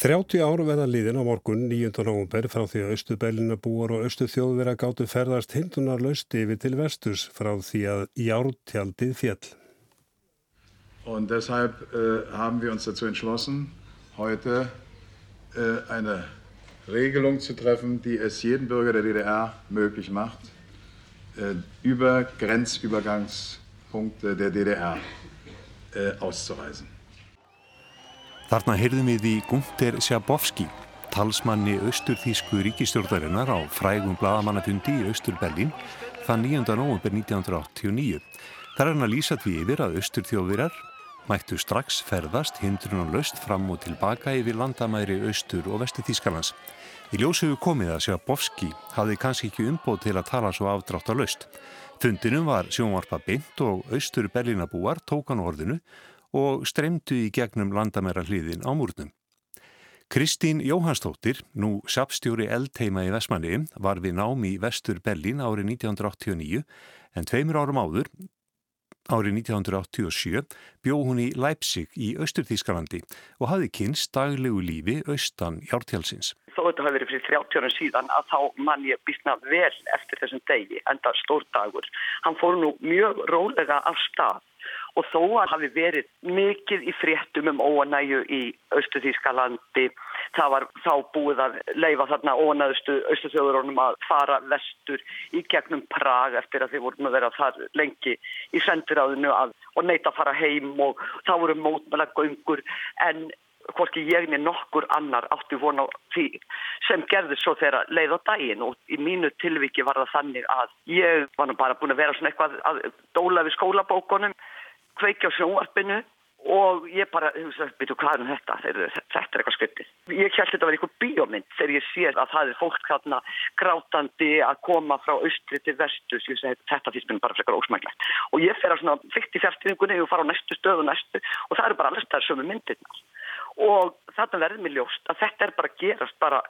30 áru verða liðin á morgun 9. november frá því að Östubellina búar og Östu þjóðverða gáttu ferðast hindunar lösti yfir til vestus frá því að jártjaldið fjell. Und deshalb äh, haben wir uns dazu entschlossen, heute äh, eine Regelung zu treffen, die es jedem Bürger der DDR möglich macht, äh, über Grenzübergangspunkte der DDR äh, auszureisen. Þarna heyrðum við í Gunther Sjabovski, talsmanni austurþísku ríkistjórnarinnar á frægum bladamannafundi í Austur-Berlín þann 9. november 1989. Það er hann að lýsa því yfir að austurþjóðvirar mættu strax ferðast hindrun og löst fram og tilbaka yfir landamæri austur og vesti Þískarlands. Í ljósöfu komið að Sjabovski hafði kannski ekki umbóð til að tala svo afdrátt á löst. Fundinum var sjónvarpa beint og austur Berlínabúar tókan orðinu og streymdu í gegnum landamæra hliðin á múrnum. Kristín Jóhannsdóttir, nú sapstjóri eldteima í Vestmanni, var við nám í Vestur Berlín árið 1989 en tveimur árum áður, árið 1987, bjó hún í Leipzig í Östurþískalandi og hafði kynst daglegu lífi austan hjártjálsins. Þó þetta hafi verið fyrir 30 ára síðan að þá mann ég býstna vel eftir þessum degi, enda stór dagur. Hann fór nú mjög rólega af stað og þó að hafi verið mikið í fréttum um óanægu í Östuþískalandi það var þá búið að leifa þarna óanæðustu Östuþjóðurónum að fara vestur í gegnum Prag eftir að þið vorum að vera þar lengi í sendiráðinu að, og neyta að fara heim og þá voru mótmæla göngur en hvorki ég niður nokkur annar áttu vona því sem gerði svo þegar leið á daginn. Og í mínu tilviki var það þannig að ég var nú bara búin að vera svona eitthvað að dóla við skólabókonum kveikja á sjónvarpinu og ég bara, þú veist, betur hvað er um þetta? Þetta er eitthvað skryttið ég held þetta að vera eitthvað bíómynd þegar ég sé að það er fólk þarna grátandi að koma frá austri til vestus ég segi þetta finnst mér bara frekar ósmæglegt og ég fer að svona fyrst í fjartíðingunni og fara á næstu stöð og næstu og það eru bara allir það sömu myndirna og þarna verður mér ljóst að þetta er bara gerast bara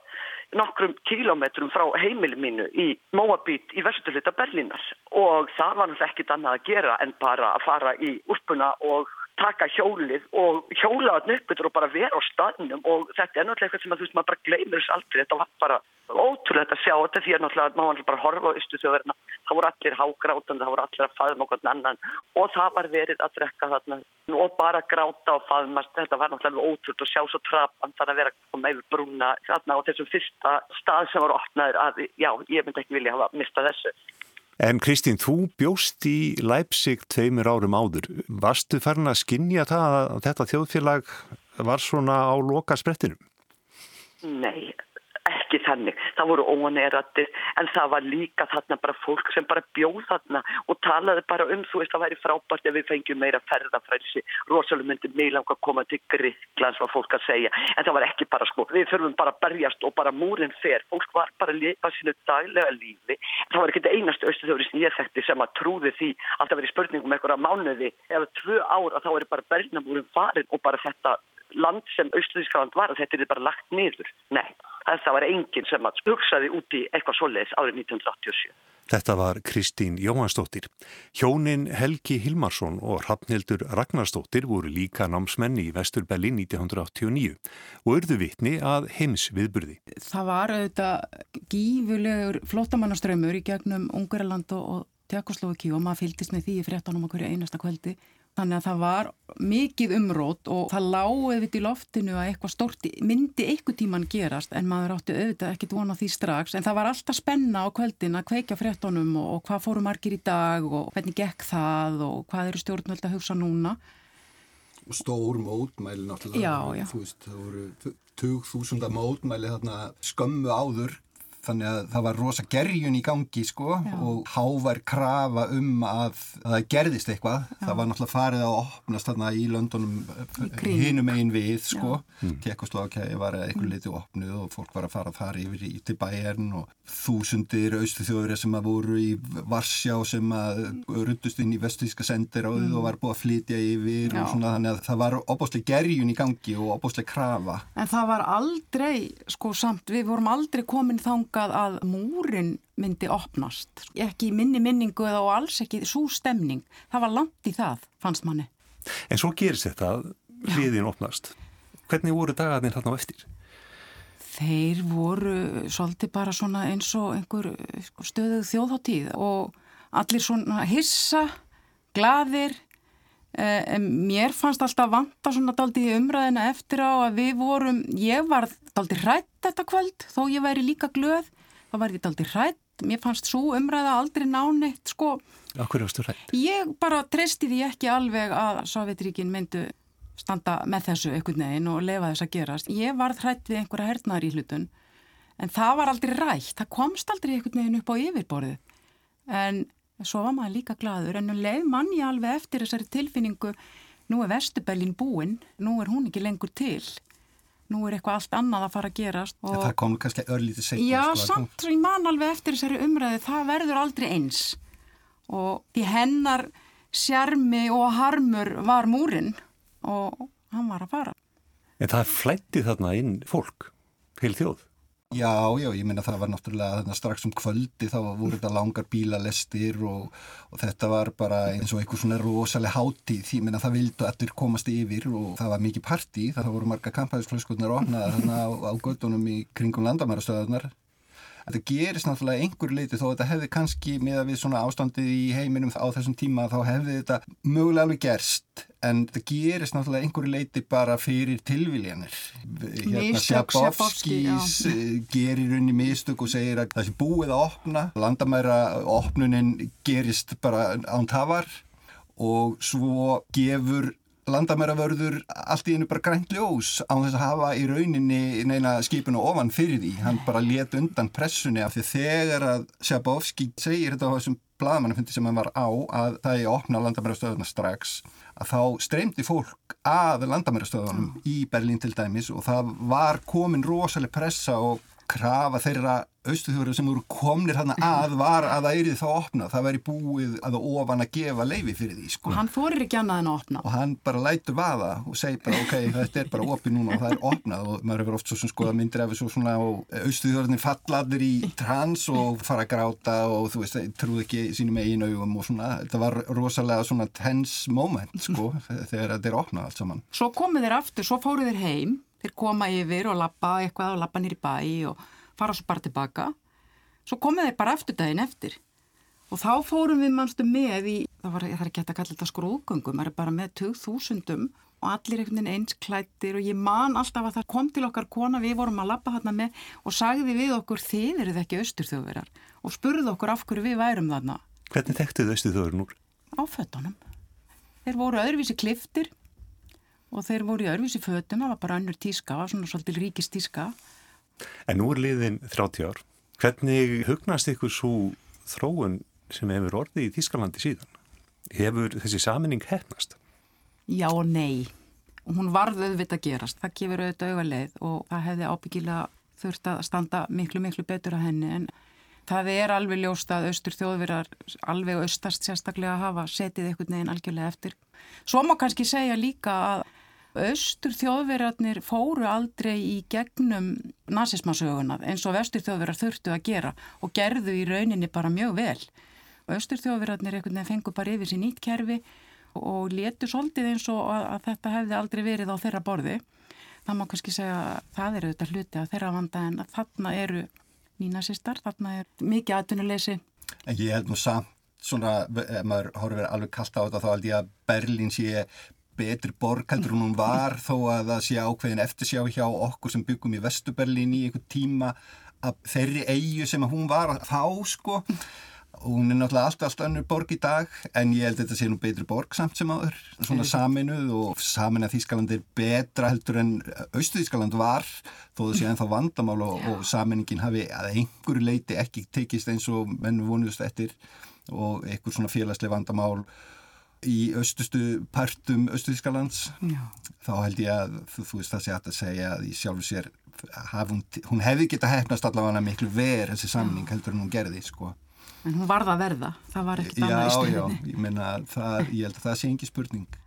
nokkrum kílometrum frá heimili mínu í Móabít í vesturluta Berlínar. Og það var náttúrulega ekkit annað að gera en bara að fara í úrpuna og taka hjólið og hjóla þarna uppbyttur og bara vera á staðnum og þetta er náttúrulega eitthvað sem að þú veist maður bara gleymir þess aldrei, þetta var bara ótrúlega að sjá þetta því að náttúrulega maður bara horfa á ystu þjóðverðina, það voru allir hágrátandi, það voru allir að faðma okkur annan og það var verið að drekka þarna og bara gráta og faðmast, þetta var náttúrulega ótrúlega að sjá svo trapan þannig að vera með brúna þarna á þessum fyrsta stað sem var opnaður að já, ég myndi ekki vilja hafa mistað þessu. En Kristín, þú bjóst í Leipzig tveimur árum áður. Varstu farin að skinja það að þetta þjóðfélag var svona á loka sprettinum? Nei, ekki þannig. Það voru óanerattir en það var líka þarna bara fólk sem bara bjóð þarna og talaði bara um þú veist að það væri frábært ef við fengjum meira ferðafrælsi. Rosalega myndi meilanga að koma til Gríklands var fólk að segja en það var ekki bara sko. Við þurfum bara að berjast og bara múrin fer. Fólk var bara að lifa sínu daglega lífi. Það var ekki þetta einast ég þekkti sem að trúði því að það veri spurningum eitthvað mánuði eða tvö ár að þá er bara berlinamúrin farin og bara þetta land sem Australískaland var að þetta er bara lagt niður. Nei, það var enginn sem hugsaði úti eitthvað svoleiðis árið 1987. Þetta var Kristín Jóhansdóttir. Hjónin Helgi Hilmarsson og Hrafnildur Ragnarsdóttir voru líka námsmenni í Vesturbelli 1989 og urðu vitni að heims viðburði. Það var auðvitað gífulegur flottamannaströmmur í gegnum Ungverðarland og Tjekkoslovaki og maður fylgist með því í fréttanum okkur einasta kvöldi Þannig að það var mikið umrót og það lág auðvitað í loftinu að eitthvað stórt myndi eitthvað tíman gerast en maður átti auðvitað ekkit vona því strax en það var alltaf spenna á kvöldin að kveika fréttonum og, og hvað fóru margir í dag og hvernig gekk það og hvað eru stjórnvöld að hugsa núna. Og stór mótmæli náttúrulega. Já, já. Þú veist, það voru 20.000 mótmæli þarna skömmu áður þannig að það var rosa gerjun í gangi sko Já. og hávær krafa um að það gerðist eitthvað Já. það var náttúrulega farið að opnast þarna í löndunum hinum einn við sko mm. Tjekkoslovakæði var eitthvað litið opnuð og fólk var að fara þar yfir í til bæjarn og þúsundir austu þjóður sem að voru í Varsjá sem að rundust inn í vestíska sendir á þið mm. og var búið að flytja yfir Já. og svona þannig að það var opbáslega gerjun í gangi og opbáslega krafa En það var aldrei sko samt, við vorum aldrei komin þang þangað að múrin myndi opnast. Ekki minni minningu eða og alls ekki svo stemning. Það var langt í það, fannst manni. En svo gerist þetta hliðin opnast. Hvernig voru dagarnir þarna á eftir? Þeir voru svolítið bara svona eins og einhver sko, stöðuð þjóðháttíð og allir svona hissa, gladir. Eh, mér fannst alltaf vanta svona daldi umræðina eftir á að við vorum, ég var daldi hrætt þetta kvöld þó ég væri líka glöð, þá var ég daldi hrætt. Mér fannst svo umræða aldrei nánitt sko. Akkur ástu hrætt? Ég bara treysti því ekki alveg að Sovjetríkin myndu standa með þessu einhvern veginn og lefa þess að gerast. Ég var hrætt við einhverja hernaðar í hlutun en það var aldrei rætt, það komst aldrei einhvern veginn upp á yfirborðið. En svo var maður líka gladur en nú um leið mann ég alveg eftir þessari tilfinningu nú er Vestubellin búinn, nú er hún ekki lengur til. Nú er eitthvað allt annað að fara að gerast og... Það kom kannski örlítið segna Já, sko, samt svo ég man alveg eftir þessari umræði það verður aldrei eins. Og því hennar sjarmi og harmur var múrin og hann var að fara. En það flætti þarna inn fólk, heil þjóð Já, já, ég minna það var náttúrulega þarna strax um kvöldi þá voru þetta langar bílalestir og, og þetta var bara eins og einhver svona rosalega hátíð, ég minna það vildu allir komast yfir og það var mikið parti, það voru marga kampæðisflöskurnar ofnaða þarna á, á göttunum í kringum landamærastöðunar Þetta gerist náttúrulega einhver leiti þó að þetta hefði kannski með að við svona ástandið í heiminum á þessum tíma þá hefði þetta mögulega alveg gerst en þetta gerist náttúrulega einhver leiti bara fyrir tilviljanir. Hérna Sjabovskis eh, gerir unni mistök og segir að það sé búið að opna. Landamæra opnunin gerist bara án tafar og svo gefur landamæravörður allt í hennu bara grænt ljós á þess að hafa í rauninni neina skipinu ofan fyrir því. Hann bara let undan pressunni af því þegar að Sjabovski segir þetta á þessum bladamannafundi sem hann var á að það er opna landamærastöðuna strax að þá streymdi fólk að landamærastöðunum mm. í Berlín til dæmis og það var komin rosalega pressa og krafa þeirra austuþjóður sem voru komnir hann að var að það erið þá opna það væri búið að ofan að gefa leifi fyrir því sko. og hann fórir ekki annað en að opna. Og hann bara lætur vaða og segi bara ok, þetta er bara opið núna og það er opnað. Og maður hefur oft svo skoða myndir af þessu og austuþjóðurinn falladir í trans og fara að gráta og þú veist, trúð ekki sínum eigin augum og svona, þetta var rosalega svona tense moment sko þegar þetta er opnað allt saman. Svo komið þeir aftur, svo fóruð þeir heim þeir koma yfir og lappa eitthvað og lappa nýri bæ og fara svo bara tilbaka. Svo komið þeir bara eftir daginn eftir. Og þá fórum við mannstu með í það var, það er ekki að kalla þetta skrúðgöngum það er bara með 2000 og allir einhvern veginn eins klættir og ég man alltaf að það kom til okkar kona við vorum að lappa þarna með og sagði við okkur þið eruð ekki austurþjóðverjar. Og spurði okkur af hverju við værum þarna. Hvernig þekktuð austurþjóður núr? Á föttunum Þeir voru öðruvísi kliftir og þeir voru í örfísi fötum, það var bara önnur tíska, svona svolítil ríkist tíska. En nú er liðin 30 ár. Hvernig hugnast ykkur svo þróun sem hefur orðið í Tískalandi síðan? Hefur þessi saminning hefnast? Já og nei. Hún varð auðvitað að gerast. Það gefur auðvitað auðvaleið og það hefði ábyggilega þurft að standa miklu, miklu betur að henni en það er alveg ljóst að austur þjóðverðar alveg austast sérstaklega að hafa setið einhvern veginn algjörlega eftir. Svo má kannski segja líka að Östur þjóðverðarnir fóru aldrei í gegnum nazismasögunar eins og vestur þjóðverðar þurftu að gera og gerðu í rauninni bara mjög vel. Östur þjóðverðarnir einhvern veginn fengu bara yfir sér nýtt kerfi og letu svolítið eins og að, þetta hefði aldrei verið á þeirra borði. Það má kannski segja að það eru þetta hluti að þeirra vanda en þarna eru nínasistar, þarna er mikið aðtunuleysi. En ég held nú samt svona, ef maður horfir alveg kallt á þetta þá held ég að Berlín sé betri borg heldur hún var þó að það sé ákveðin eftirsjá hjá okkur sem byggum í Vestuberlin í einhver tíma að þeirri eigu sem hún var þá sko. Hún er náttúrulega allt, allt önnur borg í dag en ég held að þetta sé nú betri borg samt sem áður svona saminuð og samin að Þískaland er betra heldur en Austuðískaland var þó það sé ennþá vandamál og, og saminningin hafi að einhverju leiti ekki tekist eins og menn vonuðust eftir og einhver svona félagsleg vandamál í austustu partum Austuðískalands þá held ég að þú, þú veist það sé að segja að í sjálfu sér hún, hún hefði geta hefnast allavega miklu ver þessi samning heldur en hún gerði sko. En hún varða að verða, það var ekkert annað í stöðinni. Já, já, ég menna það, ég held að það sé engi spurning.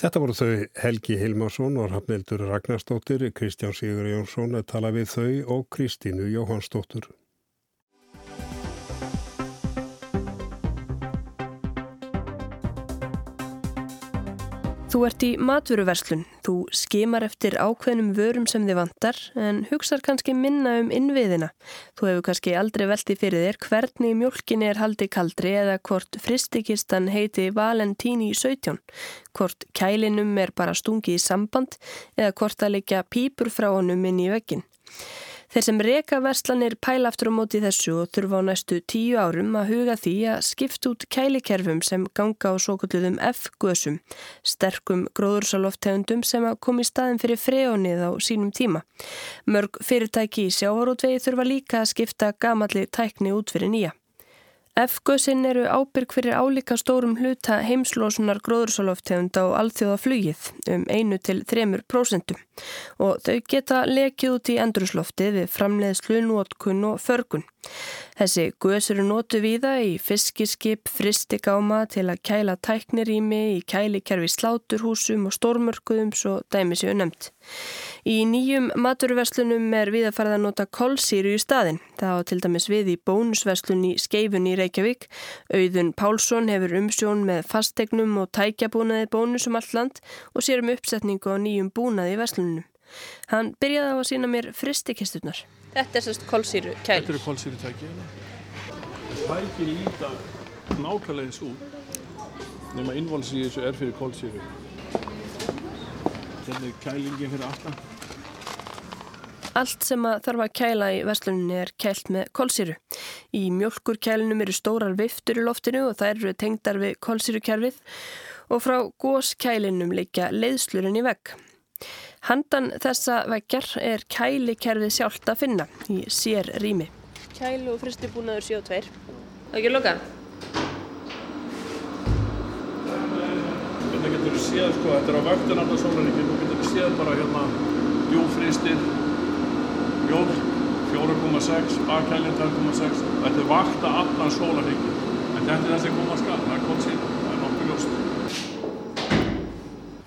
Þetta voru þau Helgi Hilmarsson og Rafnildur Ragnarstóttir, Kristján Sigur Jónsson að tala við þau og Kristínu Jóhannsdóttur. Þú ert í matvöruverslun, þú skimar eftir ákveðnum vörum sem þið vantar en hugsar kannski minna um innviðina. Þú hefur kannski aldrei veldið fyrir þér hvernig mjölkin er haldið kaldri eða hvort fristikistan heiti Valentini 17, hvort kælinum er bara stungið í samband eða hvort það leikja pípur frá honum inn í vekkin. Þeir sem reka verslanir pæla aftur á móti þessu og þurfa á næstu tíu árum að huga því að skipta út kælikerfum sem ganga á svo kulluðum F-gösum, sterkum gróðursaloftegundum sem að komi í staðin fyrir freonið á sínum tíma. Mörg fyrirtæki í sjávarótvegi þurfa líka að skipta gamalli tækni út fyrir nýja. F-gössin eru ábyrg fyrir álíka stórum hluta heimslósunar gróðursaloftegunda og um einu til þremur prósentum og þau geta lekið út í endurusloftið við framleiðslu, nótkunn og förgun. Þessi guðs eru nótu víða í fiskiskip, fristigáma til að kæla tæknirými, í kælikerfi sláturhúsum og stórmörkuðum svo dæmi séu nefnt. Í nýjum maturverslunum er við að fara að nota kolsýru í staðin. Það á til dæmis við í bónusverslun í Skeifun í Reykjavík. Auðun Pálsson hefur umsjón með fastegnum og tækjabúnaði bónusum alland og sér um uppsetningu á nýjum búnaði í verslunum. Hann byrjaði á að sína mér fristikisturnar. Þetta er sérst kólsýru kæl. Þetta eru kólsýru tæki. Tæki líta nákvæmlega eins út nema innvalsi í þessu er fyrir kólsýru. Þetta er kælingin fyrir alltaf. Allt sem að þarf að kæla í versluninni er kælt með kólsýru. Í mjölkurkælinum eru stórar viftur í loftinu og þær eru tengdar við kólsýrukerfið og frá góskælinum líka leiðslurinn í vegg. Handan þessa vekkjar er kælikerfið sjálft að finna í sér rými. Kælu og fristibúnaður 7.2. Það ekki loka? Hérna getur við séð, sko, þetta er á vaktin alltaf sólaríkinn, nú getur við séð bara hérna djúfristir, mjölk 4,6, bakkælinn 2,6. Þetta er vakta allan sólaríkinn, en þetta er koma að skala, það er kólsýn, það er nokkuð ljóst.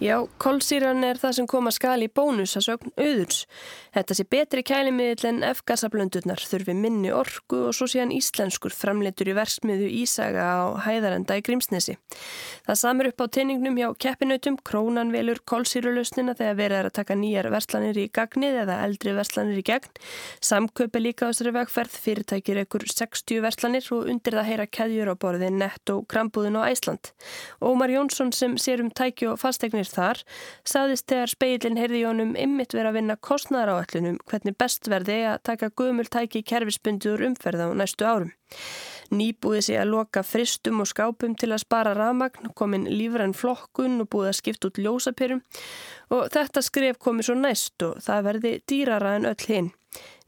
Já, kólsýran er það sem kom að skali bónus að sögn auðurs. Þetta sé betri kælimiðil en F-gasablöndurnar þurfi minni orgu og svo síðan íslenskur framleitur í versmiðu Ísaga á hæðarenda í Grímsnesi. Það samur upp á teiningnum hjá keppinautum, krónan velur kólsýrulausnina þegar verið er að taka nýjar verslanir í gagnið eða eldri verslanir í gegn. Samköpi líka á þessari vegferð, fyrirtækir ekkur 60 verslanir og undir það heyra keðjur á borðin Netto, Krambúðin og Æsland. Ómar Jónsson sem sér um tæki og fastegnir þar, saðist þegar speilin heyrði Jónum ymmit verið að vinna kostnæðaráallunum hvernig best verði að taka gömultæki kerfisbundur umferð á næstu árum. Nýbúið sé að loka fristum og skápum til að spara ramagn, komin lífrann flokkun og búið að skipta út ljósapyrum og þetta skref komið svo næst og það verði dýrara en öll hinn.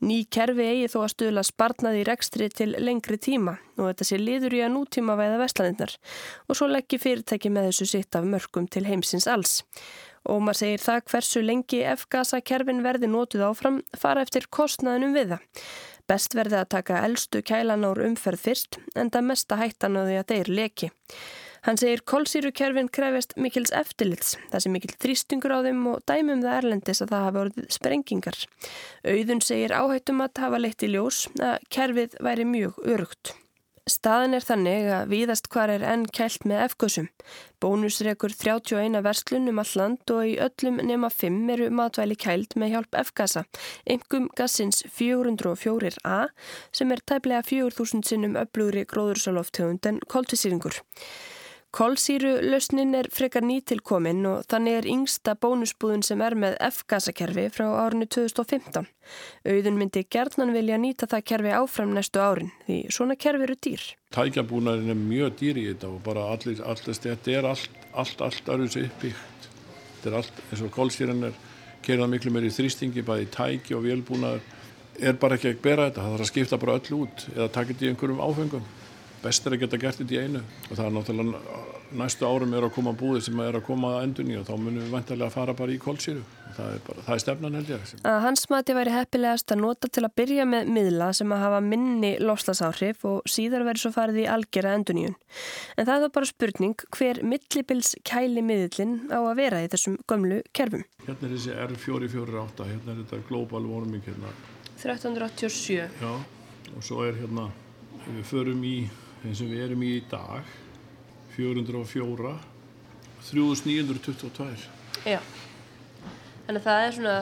Ný kerfi eigi þó að stuðla sparnaði í rekstri til lengri tíma og þetta sé liður í að nútíma væða vestlandinnar og svo leggji fyrirtæki með þessu sitt af mörgum til heimsins alls. Og maður segir það hversu lengi F-gasa kerfin verði nótuð áfram fara eftir kostnaðinum við það. Best verði að taka eldstu kælan ár umferð fyrst en það mesta hættan á því að þeir leki. Hann segir kólsýrukerfin krefjast mikils eftirlits, það sem mikil þrýstingur á þeim og dæmum það erlendis að það hafa orðið sprengingar. Auðun segir áhættum að hafa leitt í ljós að kerfið væri mjög örugt. Staðin er þannig að víðast hvar er enn kælt með efgössum. Bónusreikur 31 verslun um all land og í öllum nema 5 eru matvæli kælt með hjálp F-gasa, engum gassins 404A sem er tæplega 4000 sinnum öflugri gróðursaloftegund en koltvisýringur. Kolsýru lausnin er frekar nýtilkomin og þannig er yngsta bónusbúðun sem er með F-gasakerfi frá árinu 2015. Auðun myndi gerðnan vilja nýta það kerfi áfram næstu árin því svona kerfi eru dýr. Tækjabúnarin er mjög dýr í þetta og bara allir, allir þetta er allt, allt, allt öruðs uppbyggt. Þetta er allt eins og kolsýran er kerðað miklu meiri þrýstingi bæði tæki og vélbúnaður er bara ekki að bera þetta, það þarf að skipta bara öll út eða taka þetta í einhverjum áfengum best er að geta gert þetta í einu. Og það er náttúrulega næstu árum er að koma búið sem er að koma að endunni og þá munum við vantarlega að fara bara í kólsýru það er, bara, það er stefnan held ég að Hans mati væri heppilegast að nota til að byrja með miðla sem að hafa minni lofslasáhrif og síðar verið svo farið í algjera enduníun en það er bara spurning hver millibils kæli miðlinn á að vera í þessum gömlu kerfum. Hérna er þessi R448 hérna er þetta global warming hérna. 1387 Já og svo er hérna við förum í eins og við erum í dag 404 3922. Já, þannig að það er svona,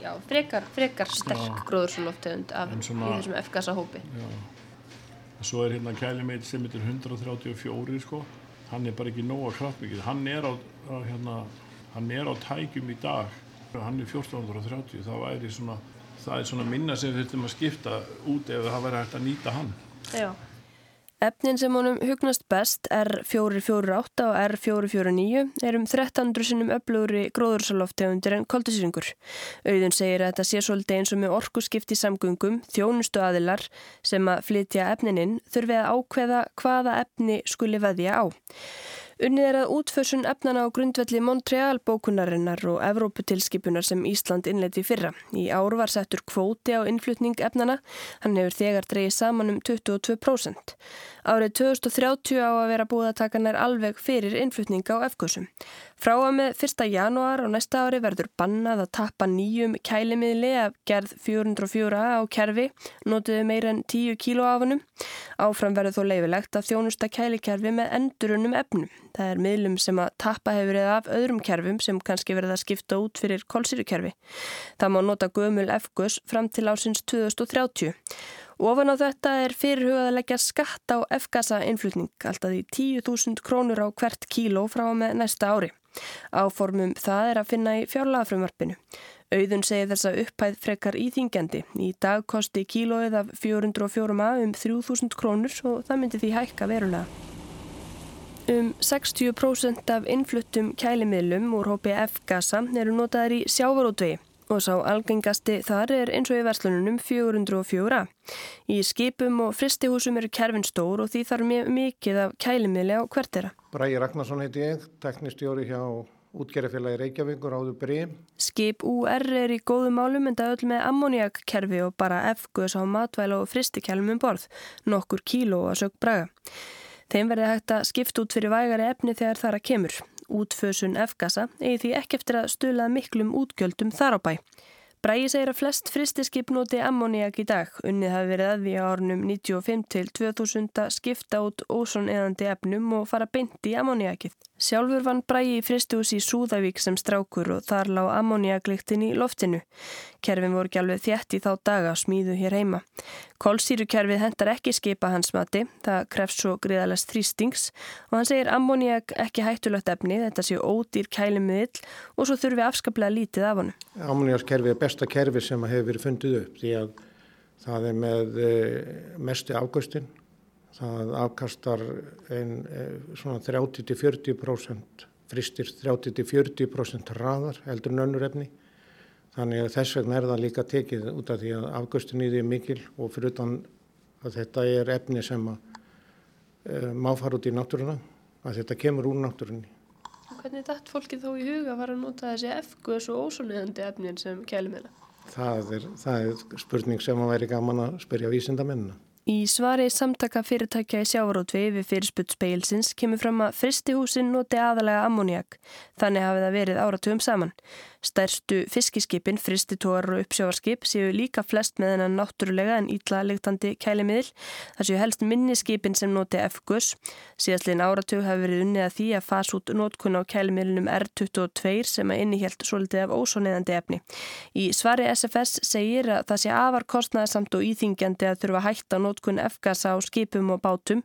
já, frekar, frekar sterk gróðursaloftegund af þessum F-gasa hópi. Já, og svo er hérna kælimeit sem heitir 134 sko, hann er bara ekki nóga kraftmikið, hann er á, á hérna, hann er á tækjum í dag, hann er 1430, það svona, það er svona minna sem við þurfum að skipta út ef það væri hægt að nýta hann. Já. Efnin sem honum hugnast best R448 og R449 er um 1300 sinnum öflugri gróðursaloftegundir en koldusýringur. Auðun segir að þetta sé svolítið eins og með orkuskipti samgöngum, þjónustu aðilar sem að flytja efnininn þurfi að ákveða hvaða efni skuli veðja á. Unnið er að útfössun efnana á grundvelli Montreal bókunarinnar og Evróputilskipunar sem Ísland innleiti fyrra. Í ár var settur kvóti á innflutning efnana, hann hefur þegar dreyið saman um 22%. Árið 2030 á að vera búið að taka nær alveg fyrir innflutning á efkursum. Frá að með 1. janúar og næsta ári verður bannað að tappa nýjum kælimiðli af gerð 404 á kerfi, notuðu meir en 10 kíló af hannum. Áfram verður þó leifilegt að þjónusta kælikerfi með endurunum efnum. Það er miðlum sem að tappa hefur eða af öðrum kerfum sem kannski verða að skipta út fyrir kólsýrukerfi. Það má nota gömul efgus fram til ásins 2030. Ofan á þetta er fyrirhugað að leggja skatt á F-gasa innflutning, alltaf í 10.000 krónur á hvert kíló frá með næsta ári. Áformum það er að finna í fjárlagafrumvarpinu. Auðun segir þessa upphæð frekar íþingjandi. Í dag kosti kílóið af 404 um 3.000 krónur og það myndi því hækka verulega. Um 60% af innfluttum kælimiðlum úr hópi F-gasa eru notaður í sjávarótvegi og sá algengasti þar er eins og í verslununum 404. Í skipum og fristihúsum eru kerfin stór og því þarf mjög mikið af kælimiðli á hvertera. Bræði Ragnarsson heiti ég, teknistjóri hjá útgerðafélagi Reykjavíkur áður brím. Skip UR er í góðu málum en það öll með ammoniakkerfi og bara F-gus á matvæla og fristikælum um borð, nokkur kíló að sög braga. Þeim verði hægt að skipta út fyrir vægari efni þegar þar að kemur. Útfösun F-gasa eigi því ekki eftir að stula miklum útgjöldum þar á bæ. Bræði segir að flest fristiskip noti ammoniak í dag. Unnið hafi verið að því á árunum 95 til 2000 skipta út óson eðandi efnum og fara beint í ammoniakið. Sjálfur vann Bræi í fristús í Súðavík sem strákur og þar lág ammoniaglíktin í loftinu. Kerfin voru ekki alveg þjætt í þá daga smíðu hér heima. Kólsýrukerfið hendar ekki skipa hans mati, það krefst svo griðalast þrýstings og hann segir ammoniak ekki hættulegt efni, þetta séu ódýr kælimuðill og svo þurfi afskaplega lítið af hann. Ammoniakskerfið er besta kerfi sem hefur verið fundið upp því að það er með eh, mestu águstin það afkastar einn eh, svona 30-40% fristir 30-40% hraðar heldur en önnur efni. Þannig að þess vegna er það líka tekið út af því að afgöstin í því er mikil og fyrir utan að þetta er efni sem að e, má fara út í náttúruna að þetta kemur úr náttúrunni. Hvernig er þetta fólkið þó í huga að fara að nota þessi F-gus og ósóniðandi efnin sem kælum hérna? Það er, það er spurning sem að væri gaman að spyrja vísindamennina Í svari samtaka fyrirtækja í sjávarótvi við fyrirspunt speilsins kemur fram að fristihúsin noti aðalega ammoniak, þannig hafið það verið áratugum saman. Stærstu fiskiskipin, fristitóar og uppsjávarskip séu líka flest með hennan náttúrulega en ítlalegtandi kælimiðil. Það séu helst minniskipin sem noti F-gus. Síðastlinn áratug hafi verið unnið að því að fasa út nótkun á kælimiðlinum R22 sem að innihjælt svolítið af ósóniðandi efni. Í svari SFS segir að það sé afar kostnæðasamt og íþingjandi að þurfa hægt á nótkun F-gasa á skipum og bátum.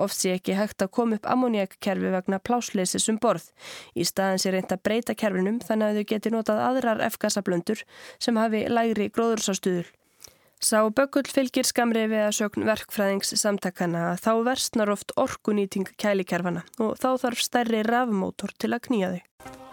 Oft sé ekki hægt að koma upp ammoniakkerfi vegna plásleysis um borð. Í staðin sé reynd að breyta kerfinum þannig að þau geti notað aðrar F-gasablöndur sem hafi lægri gróðursástuður. Sá bökull fylgir skamri við að sögn verkfræðings samtakana að þá versnar oft orkunýting kælikerfana og þá þarf stærri rafmótor til að knýja þau.